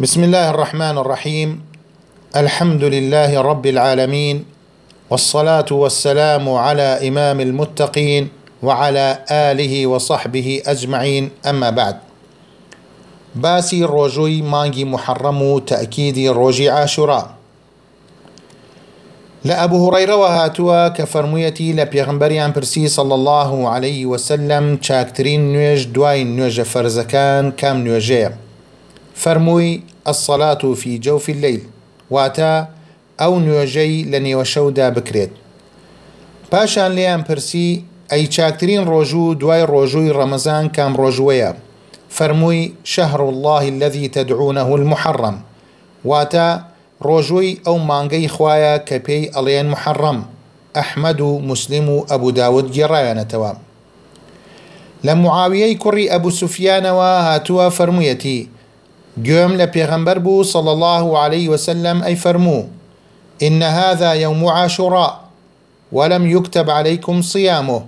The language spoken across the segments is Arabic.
بسم الله الرحمن الرحيم الحمد لله رب العالمين والصلاه والسلام على امام المتقين وعلى اله وصحبه اجمعين اما بعد باسي روجوي مانجي محرم تاكيد روجي عاشوراء لأبو هريرة وهاتوا كفرميتي لبيغمبريان برسي صلى الله عليه وسلم چاكترين نوێژ دوای نوێژە فەرزەکان کام نوێژەیە فەرمووی الصلاة في جوف الليل واتە ئەو نوێژەی لە نێوە شەودا بکرێت پاشان لێیان پرسی ئەی چاکترین ڕۆژوو دوای ڕۆژووی کام ڕۆژوەیە فەرمووی شەهر الله الذي تدعونه المحرم. واتە ڕۆژووی ئەو مانگەی خوایە کە پێی ئەڵێن محەڕەم ئەحمەد و مسلیم و ئەبوو داود گێڕایەنەتەوە لە معاویەی کوڕی ئەبوو سوفیانەوە هاتووە فەرموویەتی گوێم لە پێغەمبەر بوو صلى الله عليه وسلم أي فرمو إن هذا يوم عاشوراء ولم يكتب عليكم صيامه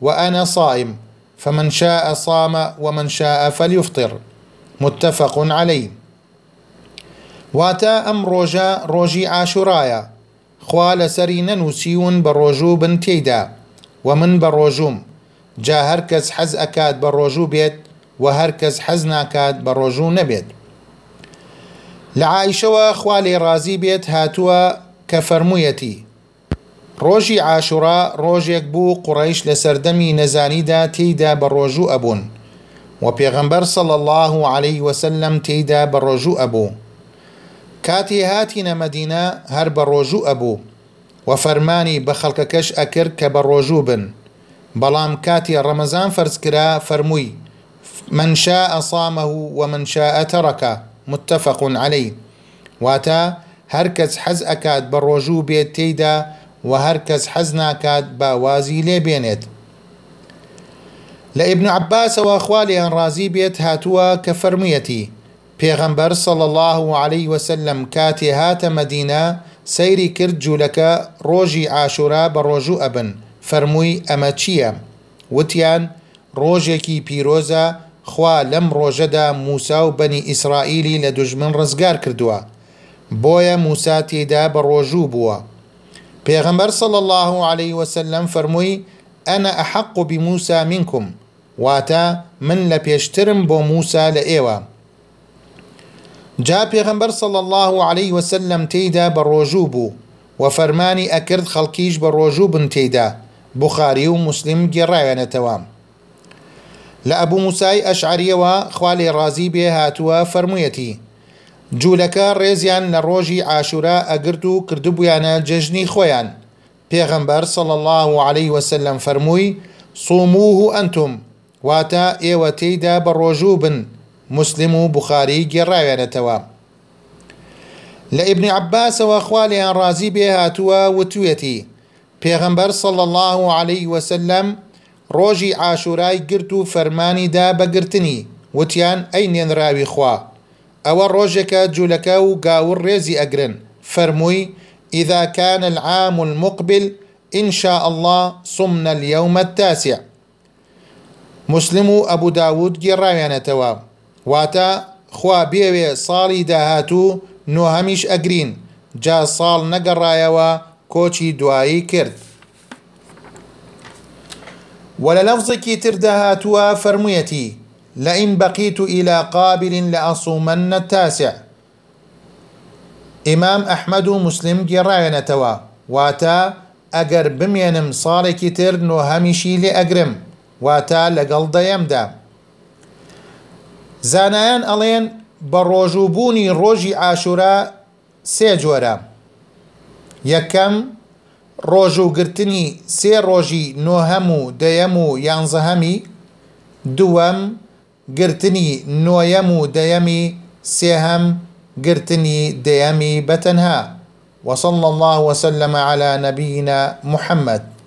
وأنا صائم فمن شاء صام ومن شاء فليفطر. متفق عليه. واتە ئەم ڕۆژە ڕۆژی ئاشورایە خوا لەسەری نەنووسیون بە ڕۆژوو بن تێیدا و من بە ڕۆژوم جا هەر کەس حەز ئەکات بە ڕۆژوو بێت و هەر کەس حەز ناکات بە ڕۆژوو نەبێت لە عیشەوە خوا لێ ڕازی بێت هاتووە کە فەرموویەتی. ڕۆژی ئاشورا ڕۆژێک بوو قوڕیش لە سەردەمی نەزانیدا تێیدا بە ڕۆژوو ئەبوون و پێغەمبەر سەڵ الله عليه وسلم تێیدا بە ڕۆژوو ئەبوو. کاتی هاتیینە مەدینە هەر بە ڕۆژوو ئەبوو و فەرمانی بە خەڵکەکەش ئەکرد کە بە ڕۆژوو بن. بەڵام کاتی ڕەمەزان فەرزکرا فەرمووی منشاء صامه ومنشاء تركه متفق عليه. واتە هەر کەس حەز ئەکات بە ڕۆژوو بێت تێیدا و هەر کەس حەز ناکات باوازی لێ بێنێت. لە ئبن عباسەوە خوالیان ڕازی بێت هاتووە کە فەرموویەتی پێغەمبەر سەڵ الله عليه وسلم کاتێ هاتە مەدینە سەیری کرد جوولەکە ڕۆژی ئاشورا بە ڕۆژوو ئەبن. فەرمووی ئەمە چییە؟ وتیان ڕۆژێکی پیرۆزە خوا لەم ڕۆژەدا موسا و بەنی ئیسرائیلی لە دوژمن ڕزگار کردووە. بۆیە موسا تێدا بە ڕۆژوو بووە. پێغەمبەر سەڵ الله عليه وسلم فەرمووی ئەنە ئەحق بموسا منکم واتە من لە پێشترم بۆ موسا لە ئێوە. جا پێغەمبەر سەڵ الله عليه وسلم تێیدا بە ڕۆژوو بوو و فەرمانی ئەکرد خەڵکیش بە ڕۆژوو بن تێیدا بخاری و مسلم گێڕایەنەتەوە. لە ئەبوو موسای ئەشعریەوە خوالی ڕازی بێ هاتووە فەرموویەتی. جوولەکە ڕێزیان لە ڕۆژی ئاشورا ئەگرت و کردبوویانە جژنی خۆیان. پێغەمبەر سەڵ الله عليه وسلم فەرمووی سوموه ئەنتم واتە ئێوە تێیدا بە ڕۆژوو بن مسلم و بخاری گێڕاوێنێتەوە. لە ئبنی عباسەوە خوالیان ڕازی بێ هاتووە وتوێتی پێغەمبەر سەڵ الله عليه وسلم ڕۆژی ئاشورای گرت و فەرمانیدا بەگرتنی وتیان ئەی نێنراوی خوا. ئەوە ڕۆژێکە جوولەکە و گاور ڕێزی فەرمووی إذا كان العام المقبل إن شاء الله صمنا اليوم التاسع. مسلم و ئەبوو داود گێڕاوێنێتەوە واتە خوا بێوێ ساڵی داهاتوو نۆهەمیش ئەگرین. جا ساڵ نەگەڕایەوە کۆچی دوایی کرد. ولا لفظك تردهاتها فرميتي. لئن بقيت إلى قابل لأصومن التاسع. ئیمام ئەحمەد و موسلیم گێڕاویانەتەوە. واتا ئەگەر بمێنم ساڵێکی تر نۆهەمیش ئەگرم واتا لەگەڵ دەیەمدا زانایان ئەڵێن بە ڕۆژووبوونی ڕۆژی ئاشورا سێ جۆرە ڕۆژوگرتنی سێ ڕۆژی نۆهەم و دەیەم و یانزەهەمی دووەم گرتنی نۆیەم و دەیەمی سێهەم گرتنی دەیەمی بەتەنها. وصلى الله وسلم على نبينا محمد.